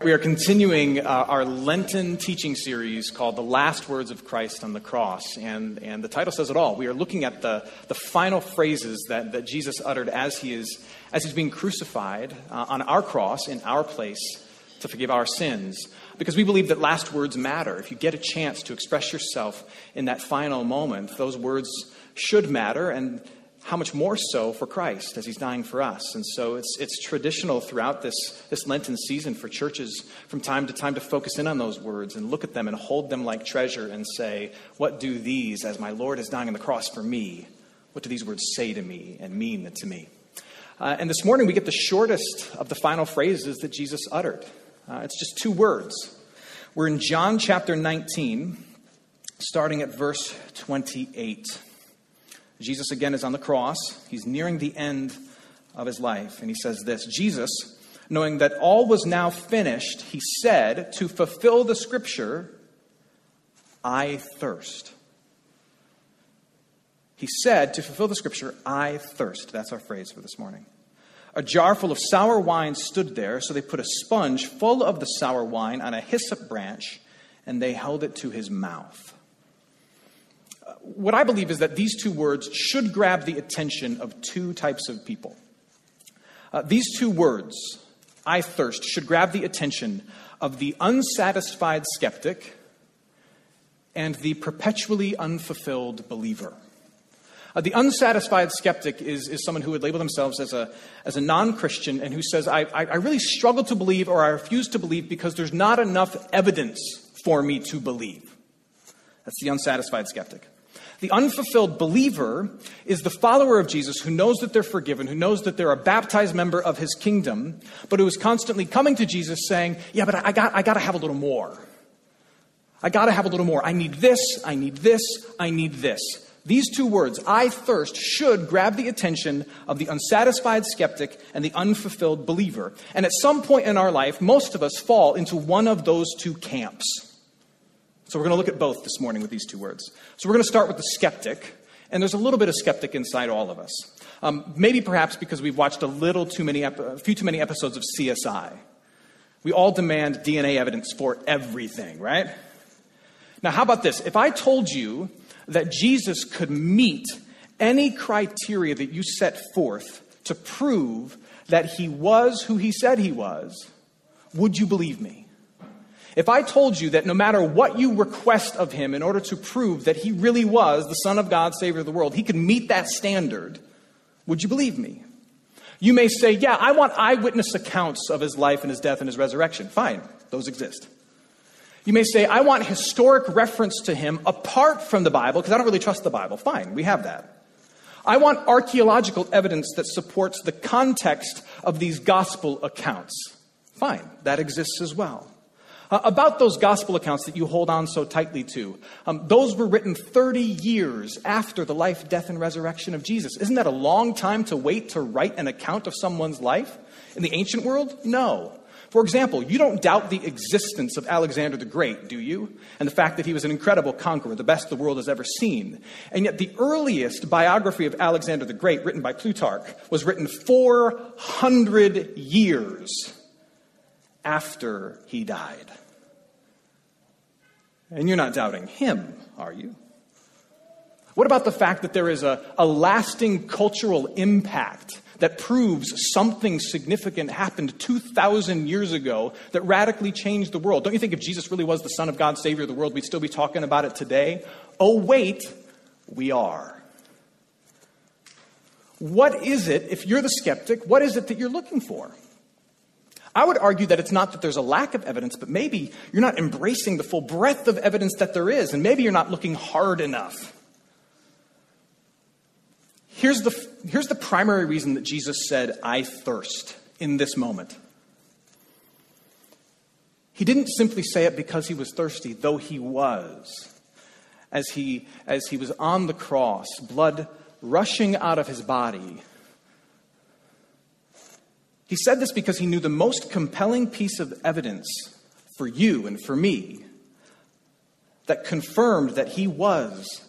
We are continuing uh, our Lenten teaching series called The Last Words of Christ on the Cross. And, and the title says it all. We are looking at the, the final phrases that, that Jesus uttered as, he is, as he's being crucified uh, on our cross in our place to forgive our sins. Because we believe that last words matter. If you get a chance to express yourself in that final moment, those words should matter. And how much more so for Christ as he's dying for us. And so it's, it's traditional throughout this, this Lenten season for churches from time to time to focus in on those words and look at them and hold them like treasure and say, What do these, as my Lord is dying on the cross for me, what do these words say to me and mean to me? Uh, and this morning we get the shortest of the final phrases that Jesus uttered. Uh, it's just two words. We're in John chapter 19, starting at verse 28. Jesus again is on the cross. He's nearing the end of his life. And he says this Jesus, knowing that all was now finished, he said, To fulfill the scripture, I thirst. He said, To fulfill the scripture, I thirst. That's our phrase for this morning. A jar full of sour wine stood there, so they put a sponge full of the sour wine on a hyssop branch, and they held it to his mouth what I believe is that these two words should grab the attention of two types of people. Uh, these two words, I thirst, should grab the attention of the unsatisfied skeptic and the perpetually unfulfilled believer. Uh, the unsatisfied skeptic is, is someone who would label themselves as a, as a non Christian and who says, I, I, I really struggle to believe or I refuse to believe because there's not enough evidence for me to believe. That's the unsatisfied skeptic. The unfulfilled believer is the follower of Jesus who knows that they're forgiven, who knows that they're a baptized member of his kingdom, but who is constantly coming to Jesus saying, Yeah, but I got, I got to have a little more. I got to have a little more. I need this, I need this, I need this. These two words, I thirst, should grab the attention of the unsatisfied skeptic and the unfulfilled believer. And at some point in our life, most of us fall into one of those two camps. So we're going to look at both this morning with these two words. So we're going to start with the skeptic, and there's a little bit of skeptic inside all of us. Um, maybe perhaps because we've watched a little too many, ep- a few too many episodes of CSI. We all demand DNA evidence for everything, right? Now, how about this? If I told you that Jesus could meet any criteria that you set forth to prove that he was who he said he was, would you believe me? If I told you that no matter what you request of him in order to prove that he really was the Son of God, Savior of the world, he could meet that standard, would you believe me? You may say, Yeah, I want eyewitness accounts of his life and his death and his resurrection. Fine, those exist. You may say, I want historic reference to him apart from the Bible because I don't really trust the Bible. Fine, we have that. I want archaeological evidence that supports the context of these gospel accounts. Fine, that exists as well. Uh, about those gospel accounts that you hold on so tightly to, um, those were written 30 years after the life, death, and resurrection of Jesus. Isn't that a long time to wait to write an account of someone's life? In the ancient world? No. For example, you don't doubt the existence of Alexander the Great, do you? And the fact that he was an incredible conqueror, the best the world has ever seen. And yet, the earliest biography of Alexander the Great, written by Plutarch, was written 400 years after he died. And you're not doubting him, are you? What about the fact that there is a, a lasting cultural impact that proves something significant happened 2,000 years ago that radically changed the world. Don't you think if Jesus really was the Son of God, Savior of the world, we'd still be talking about it today? Oh, wait, we are. What is it, if you're the skeptic, what is it that you're looking for? I would argue that it's not that there's a lack of evidence, but maybe you're not embracing the full breadth of evidence that there is, and maybe you're not looking hard enough. Here's the, here's the primary reason that Jesus said, I thirst in this moment. He didn't simply say it because he was thirsty, though he was. As he, as he was on the cross, blood rushing out of his body. He said this because he knew the most compelling piece of evidence for you and for me that confirmed that he was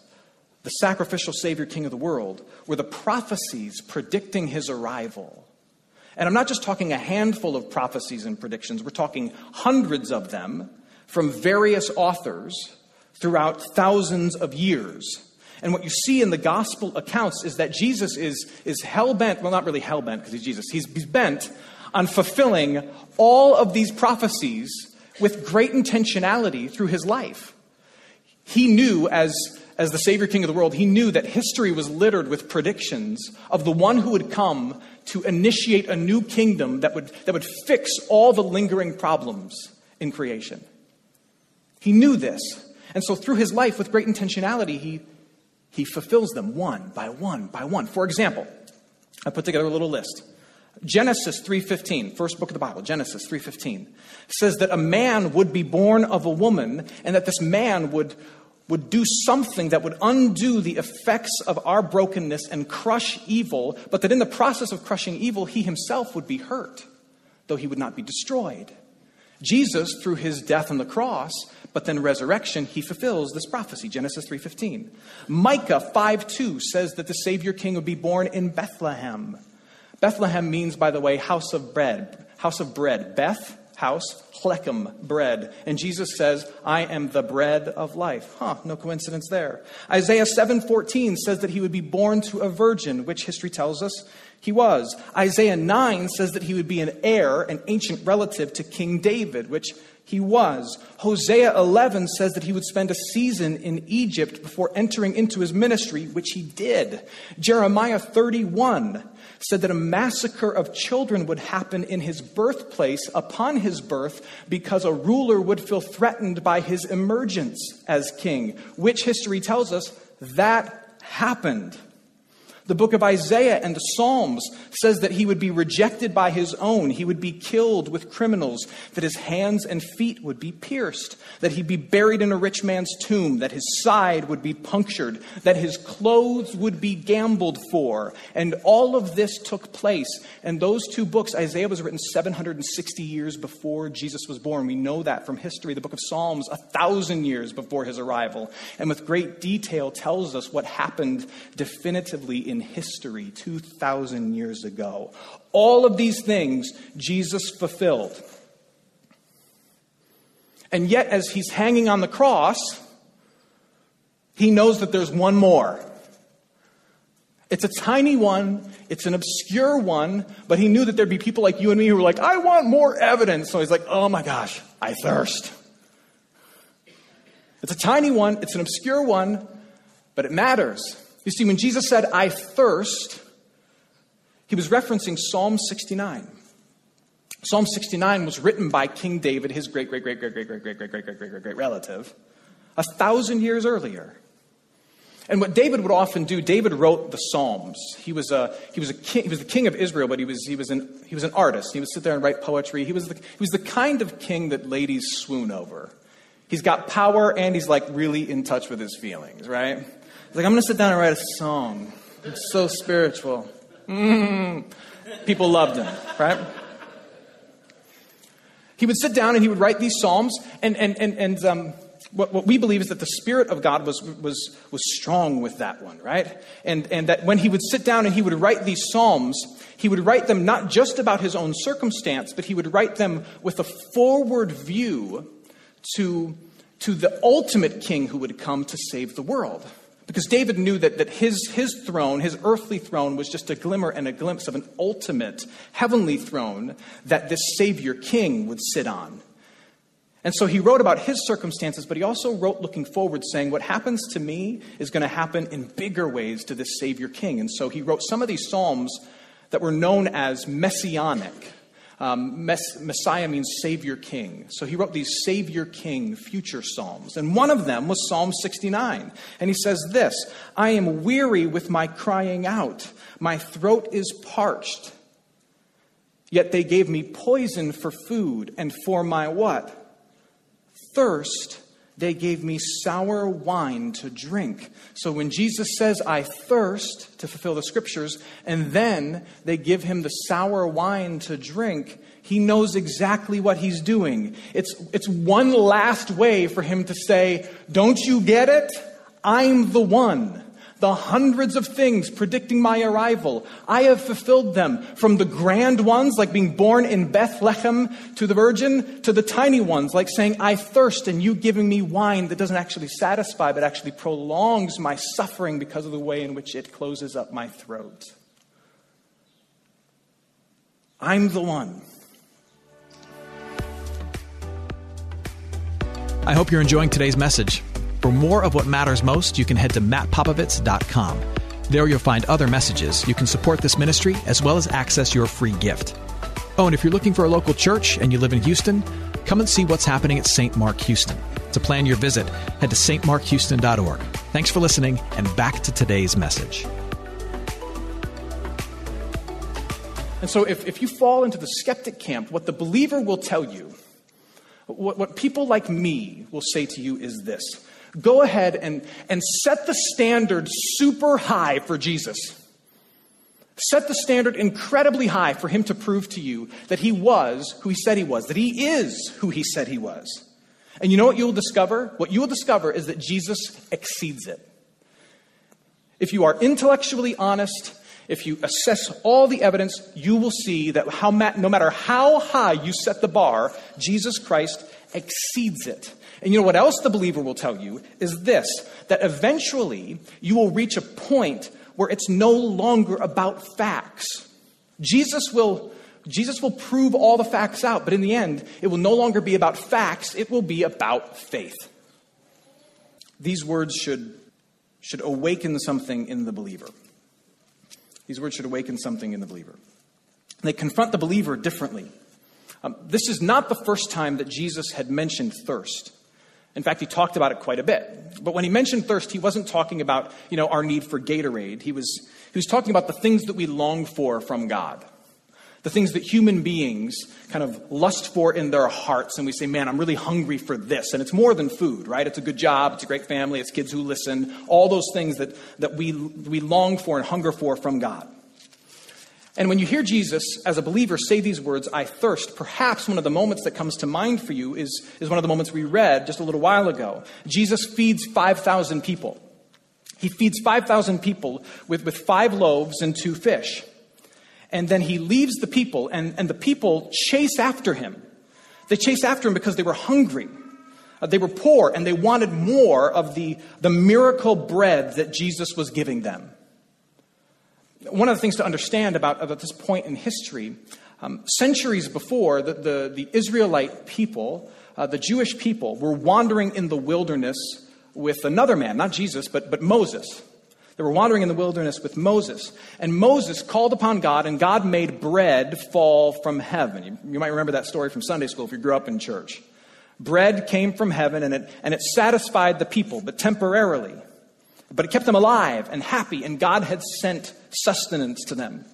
the sacrificial Savior King of the world, were the prophecies predicting his arrival. And I'm not just talking a handful of prophecies and predictions, we're talking hundreds of them from various authors throughout thousands of years. And what you see in the gospel accounts is that Jesus is, is hell bent, well, not really hell bent because he's Jesus, he's, he's bent on fulfilling all of these prophecies with great intentionality through his life. He knew, as as the Savior King of the world, he knew that history was littered with predictions of the one who would come to initiate a new kingdom that would, that would fix all the lingering problems in creation. He knew this. And so through his life, with great intentionality, he, he fulfills them one by one by one. For example, I put together a little list. Genesis 3:15, first book of the Bible, Genesis 3:15, says that a man would be born of a woman and that this man would would do something that would undo the effects of our brokenness and crush evil, but that in the process of crushing evil, he himself would be hurt, though he would not be destroyed. Jesus, through his death on the cross, but then resurrection, he fulfills this prophecy, Genesis 3:15. Micah 5:2 says that the Savior King would be born in Bethlehem. Bethlehem means, by the way, house of bread, house of bread. Beth house, Lechem, bread. And Jesus says, I am the bread of life. Huh, no coincidence there. Isaiah 7:14 says that he would be born to a virgin, which history tells us he was. Isaiah 9 says that he would be an heir, an ancient relative to King David, which he was. Hosea 11 says that he would spend a season in Egypt before entering into his ministry, which he did. Jeremiah 31 said that a massacre of children would happen in his birthplace upon his birth because a ruler would feel threatened by his emergence as king, which history tells us that happened. The book of Isaiah and the Psalms says that he would be rejected by his own, he would be killed with criminals, that his hands and feet would be pierced, that he'd be buried in a rich man's tomb, that his side would be punctured, that his clothes would be gambled for. And all of this took place. And those two books, Isaiah was written 760 years before Jesus was born. We know that from history. The book of Psalms, a thousand years before his arrival. And with great detail tells us what happened definitively in history 2,000 years ago. All of these things Jesus fulfilled. And yet, as he's hanging on the cross, he knows that there's one more. It's a tiny one, it's an obscure one, but he knew that there'd be people like you and me who were like, I want more evidence. So he's like, oh my gosh, I thirst. It's a tiny one, it's an obscure one, but it matters. You see, when Jesus said, I thirst, he was referencing Psalm 69. Psalm 69 was written by King David, his great, great, great, great, great, great, great, great, great, great, great, great, great relative, a thousand years earlier. And what David would often do, David wrote the Psalms. He was a he was a king, he was the king of Israel, but he was he was an he was an artist. He would sit there and write poetry. He was the he was the kind of king that ladies swoon over. He's got power and he's like really in touch with his feelings, right? He's like, I'm going to sit down and write a song. It's so spiritual. Mm. People loved him, right? He would sit down and he would write these psalms, and, and, and, and um, what, what we believe is that the Spirit of God was, was, was strong with that one, right? And, and that when he would sit down and he would write these psalms, he would write them not just about his own circumstance, but he would write them with a forward view to, to the ultimate king who would come to save the world. Because David knew that, that his, his throne, his earthly throne, was just a glimmer and a glimpse of an ultimate heavenly throne that this Savior King would sit on. And so he wrote about his circumstances, but he also wrote looking forward, saying, What happens to me is going to happen in bigger ways to this Savior King. And so he wrote some of these Psalms that were known as messianic. Um, mess- Messiah means Savior King. So he wrote these Savior King future Psalms. And one of them was Psalm 69. And he says this I am weary with my crying out, my throat is parched. Yet they gave me poison for food, and for my what? Thirst they gave me sour wine to drink. So when Jesus says, I thirst to fulfill the scriptures, and then they give him the sour wine to drink, he knows exactly what he's doing. It's, it's one last way for him to say, Don't you get it? I'm the one the hundreds of things predicting my arrival. I have fulfilled them from the grand ones, like being born in Bethlehem to the Virgin, to the tiny ones, like saying, I thirst, and you giving me wine that doesn't actually satisfy, but actually prolongs my suffering because of the way in which it closes up my throat. I'm the one. I hope you're enjoying today's message. For more of what matters most, you can head to mattpopovits.com. There you'll find other messages. You can support this ministry as well as access your free gift. Oh, and if you're looking for a local church and you live in Houston, come and see what's happening at St. Mark Houston. To plan your visit, head to stmarkhouston.org. Thanks for listening, and back to today's message. And so, if, if you fall into the skeptic camp, what the believer will tell you, what, what people like me will say to you is this Go ahead and, and set the standard super high for Jesus. Set the standard incredibly high for him to prove to you that he was who he said he was, that he is who he said he was. And you know what you will discover? What you will discover is that Jesus exceeds it. If you are intellectually honest, if you assess all the evidence, you will see that how, no matter how high you set the bar, Jesus Christ exceeds it. And you know what else the believer will tell you is this that eventually you will reach a point where it's no longer about facts. Jesus will Jesus will prove all the facts out, but in the end, it will no longer be about facts, it will be about faith. These words should, should awaken something in the believer. These words should awaken something in the believer. They confront the believer differently. Um, this is not the first time that Jesus had mentioned thirst. In fact, he talked about it quite a bit. But when he mentioned thirst, he wasn't talking about, you know, our need for Gatorade. He was, he was talking about the things that we long for from God. The things that human beings kind of lust for in their hearts, and we say, man, I'm really hungry for this. And it's more than food, right? It's a good job, it's a great family, it's kids who listen, all those things that, that we, we long for and hunger for from God. And when you hear Jesus as a believer say these words, I thirst, perhaps one of the moments that comes to mind for you is, is one of the moments we read just a little while ago. Jesus feeds 5,000 people. He feeds 5,000 people with, with five loaves and two fish. And then he leaves the people, and, and the people chase after him. They chase after him because they were hungry. Uh, they were poor, and they wanted more of the, the miracle bread that Jesus was giving them one of the things to understand about, about this point in history, um, centuries before, the, the, the Israelite people, uh, the Jewish people, were wandering in the wilderness with another man, not Jesus, but, but Moses. They were wandering in the wilderness with Moses. And Moses called upon God, and God made bread fall from heaven. You, you might remember that story from Sunday school if you grew up in church. Bread came from heaven, and it, and it satisfied the people, but temporarily. But it kept them alive and happy, and God had sent sustenance to them.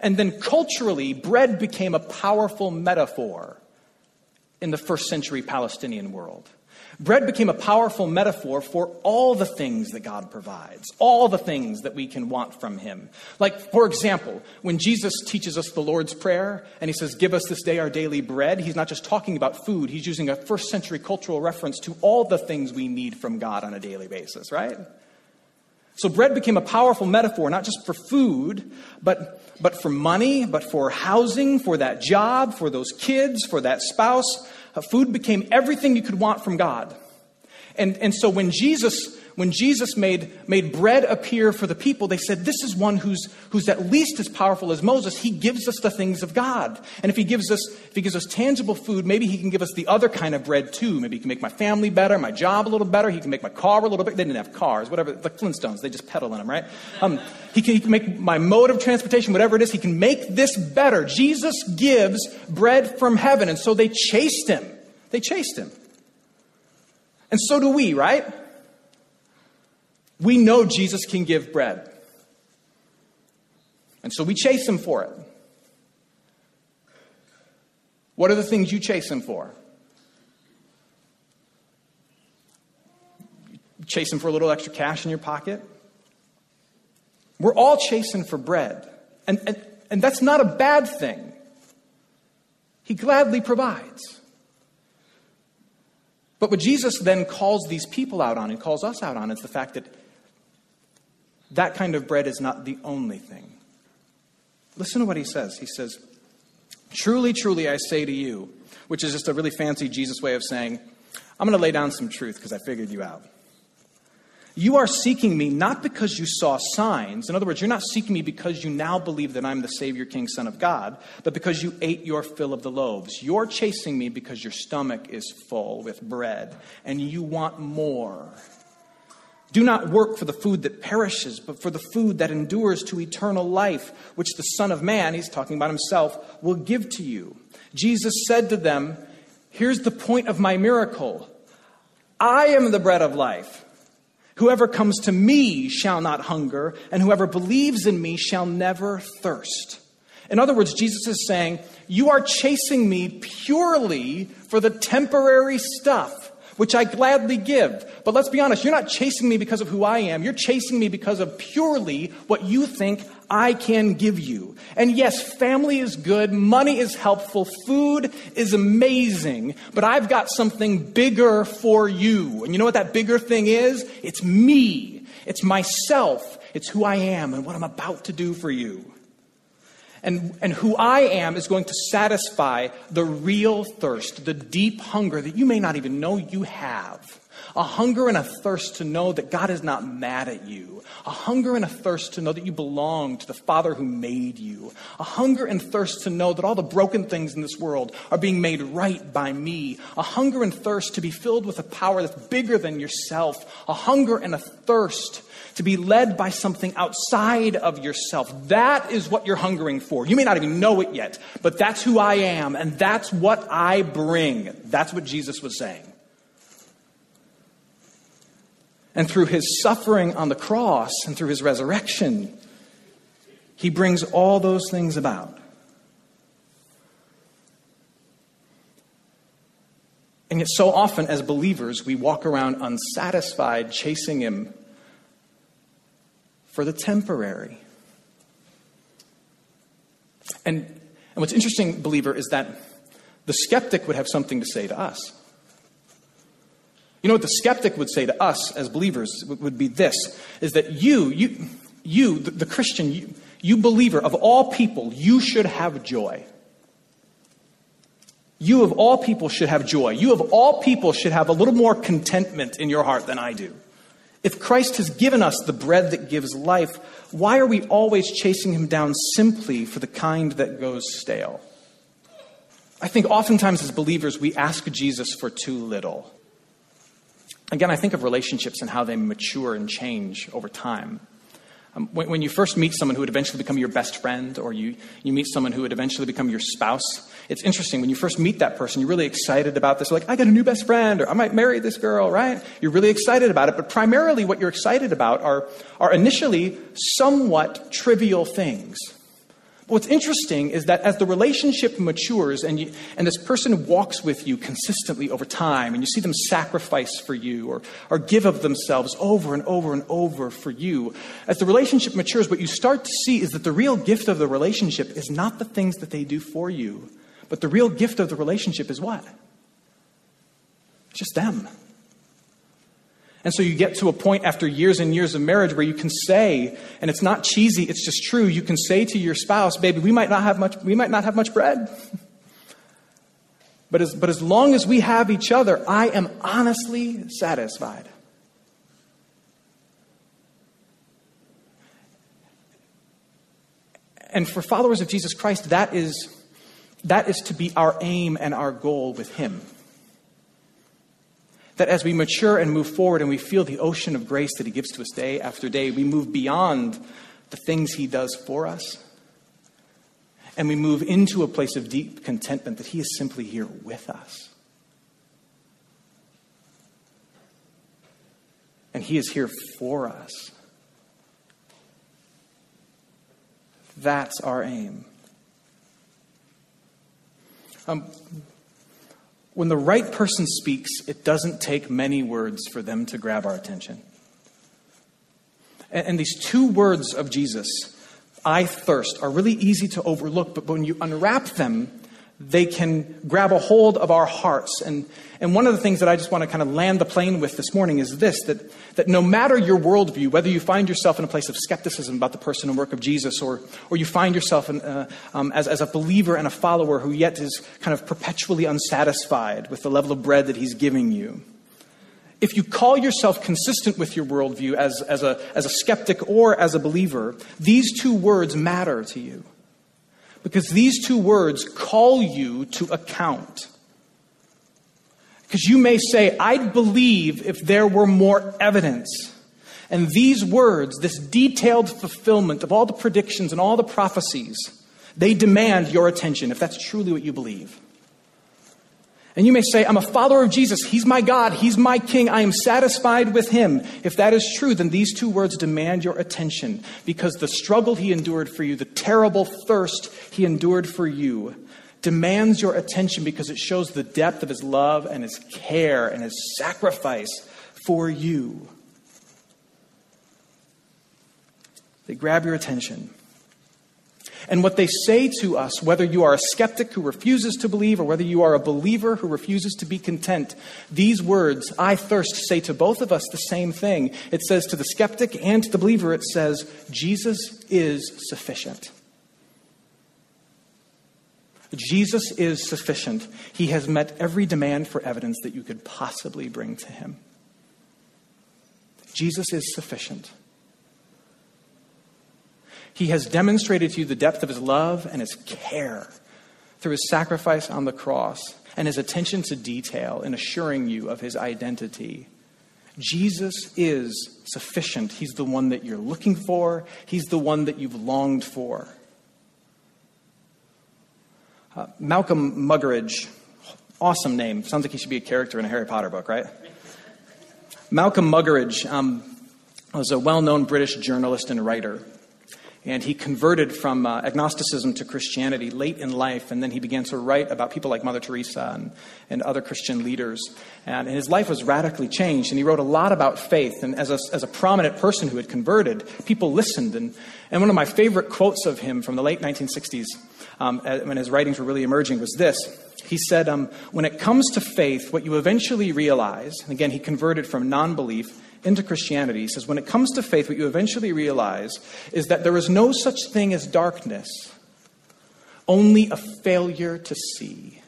And then culturally, bread became a powerful metaphor in the first century Palestinian world. Bread became a powerful metaphor for all the things that God provides, all the things that we can want from Him. Like, for example, when Jesus teaches us the Lord's Prayer and He says, Give us this day our daily bread, He's not just talking about food, He's using a first century cultural reference to all the things we need from God on a daily basis, right? So bread became a powerful metaphor, not just for food, but, but for money, but for housing, for that job, for those kids, for that spouse. Uh, food became everything you could want from God. And, and so when Jesus, when Jesus made, made bread appear for the people, they said, This is one who's, who's at least as powerful as Moses. He gives us the things of God. And if he gives us, if he gives us tangible food, maybe he can give us the other kind of bread too. Maybe he can make my family better, my job a little better. He can make my car a little bit. They didn't have cars, whatever, the Flintstones, they just pedal in them, right? Um, he, can, he can make my mode of transportation, whatever it is, he can make this better. Jesus gives bread from heaven. And so they chased him. They chased him. And so do we, right? We know Jesus can give bread. And so we chase him for it. What are the things you chase him for? You chase him for a little extra cash in your pocket? We're all chasing for bread. And, and, and that's not a bad thing. He gladly provides. But what Jesus then calls these people out on and calls us out on is the fact that that kind of bread is not the only thing. Listen to what he says. He says, Truly, truly, I say to you, which is just a really fancy Jesus way of saying, I'm going to lay down some truth because I figured you out. You are seeking me not because you saw signs. In other words, you're not seeking me because you now believe that I'm the Savior, King, Son of God, but because you ate your fill of the loaves. You're chasing me because your stomach is full with bread and you want more. Do not work for the food that perishes, but for the food that endures to eternal life, which the Son of Man, he's talking about himself, will give to you. Jesus said to them, Here's the point of my miracle I am the bread of life. Whoever comes to me shall not hunger, and whoever believes in me shall never thirst. In other words, Jesus is saying, You are chasing me purely for the temporary stuff, which I gladly give. But let's be honest, you're not chasing me because of who I am. You're chasing me because of purely what you think I can give you. And yes, family is good, money is helpful, food is amazing, but I've got something bigger for you. And you know what that bigger thing is? It's me, it's myself, it's who I am and what I'm about to do for you. And, and who I am is going to satisfy the real thirst, the deep hunger that you may not even know you have a hunger and a thirst to know that God is not mad at you, a hunger and a thirst to know that you belong to the Father who made you, a hunger and thirst to know that all the broken things in this world are being made right by me, a hunger and thirst to be filled with a power that's bigger than yourself, a hunger and a thirst to be led by something outside of yourself. That is what you're hungering for. You may not even know it yet, but that's who I am, and that's what I bring. That's what Jesus was saying. And through his suffering on the cross and through his resurrection, he brings all those things about. And yet, so often as believers, we walk around unsatisfied, chasing him for the temporary. And, and what's interesting, believer, is that the skeptic would have something to say to us. You know what the skeptic would say to us as believers would be this is that you, you, you, the, Christian, you, you believer of all people, you should have joy. You of all people should have joy. You of all people should have a little more contentment in your heart than I do. If Christ has given us the bread that gives life, why are we always chasing him down simply for the kind that goes stale? I think oftentimes as believers, we ask Jesus for too little. Again, I think of relationships and how they mature and change over time. Um, when, when, you first meet someone who would eventually become your best friend, or you, you meet someone who would eventually become your spouse, it's interesting. When you first meet that person, you're really excited about this. Like, I got a new best friend, or I might marry this girl, right? You're really excited about it. But primarily, what you're excited about are, are initially somewhat trivial things. What's interesting is that as the relationship matures and, you, and this person walks with you consistently over time, and you see them sacrifice for you or, or give of themselves over and over and over for you, as the relationship matures, what you start to see is that the real gift of the relationship is not the things that they do for you, but the real gift of the relationship is what? It's just them. And so you get to a point after years and years of marriage where you can say, and it's not cheesy, it's just true, you can say to your spouse, baby, we might not have much, we might not have much bread. But as, but as long as we have each other, I am honestly satisfied. And for followers of Jesus Christ, that is, that is to be our aim and our goal with Him that as we mature and move forward and we feel the ocean of grace that He gives to us day after day, we move beyond the things He does for us. And we move into a place of deep contentment that He is simply here with us. And He is here for us. That's our aim. Um, when the right person speaks, it doesn't take many words for them to grab our attention. And, and these two words of Jesus, I thirst, are really easy to overlook, but when you unwrap them, they can grab a hold of our hearts. And, and one of the things that I just want to kind of land the plane with this morning is this that, that no matter your worldview, whether you find yourself in a place of skepticism about the person and work of Jesus, or, or you find yourself in, uh, um, as, as a believer and a follower who yet is kind of perpetually unsatisfied with the level of bread that he's giving you, if you call yourself consistent with your worldview as, as, a, as a skeptic or as a believer, these two words matter to you. Because these two words call you to account. Because you may say, I'd believe if there were more evidence. And these words, this detailed fulfillment of all the predictions and all the prophecies, they demand your attention if that's truly what you believe. And you may say, I'm a follower of Jesus. He's my God. He's my King. I am satisfied with Him. If that is true, then these two words demand your attention because the struggle He endured for you, the terrible thirst He endured for you, demands your attention because it shows the depth of His love and His care and His sacrifice for you. They grab your attention. And what they say to us, whether you are a skeptic who refuses to believe or whether you are a believer who refuses to be content, these words, I thirst, say to both of us the same thing. It says to the skeptic and to the believer, it says, Jesus is sufficient. Jesus is sufficient. He has met every demand for evidence that you could possibly bring to him. Jesus is sufficient. He has demonstrated to you the depth of his love and his care through his sacrifice on the cross and his attention to detail in assuring you of his identity. Jesus is sufficient. He's the one that you're looking for, he's the one that you've longed for. Uh, Malcolm Muggeridge, awesome name. Sounds like he should be a character in a Harry Potter book, right? Malcolm Muggeridge um, was a well known British journalist and writer. And he converted from uh, agnosticism to Christianity late in life, and then he began to write about people like Mother Teresa and, and other Christian leaders. And, and his life was radically changed, and he wrote a lot about faith. And as a, as a prominent person who had converted, people listened. And, and one of my favorite quotes of him from the late 1960s, um, when his writings were really emerging, was this. He said, um, When it comes to faith, what you eventually realize, and again, he converted from non belief into Christianity, says, when it comes to faith, what you eventually realize is that there is no such thing as darkness, only a failure to see.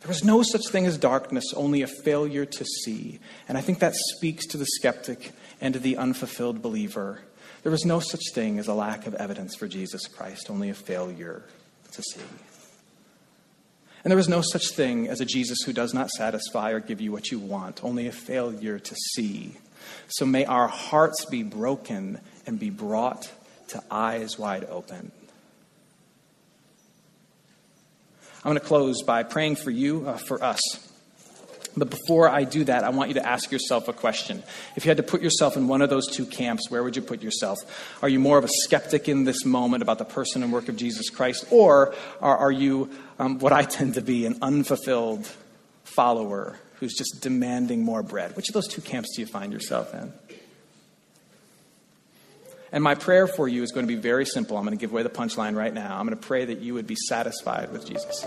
There is no such thing as darkness, only a failure to see. And I think that speaks to the skeptic and to the unfulfilled believer. There is no such thing as a lack of evidence for Jesus Christ, only a failure to see. And there is no such thing as a Jesus who does not satisfy or give you what you want, only a failure to see. So may our hearts be broken and be brought to eyes wide open. I'm going to close by praying for you, uh, for us. But before I do that, I want you to ask yourself a question. If you had to put yourself in one of those two camps, where would you put yourself? Are you more of a skeptic in this moment about the person and work of Jesus Christ, or are, are you um, what I tend to be, an unfulfilled follower who's just demanding more bread? Which of those two camps do you find yourself in? And my prayer for you is going to be very simple. I'm going to give away the punchline right now. I'm going to pray that you would be satisfied with Jesus.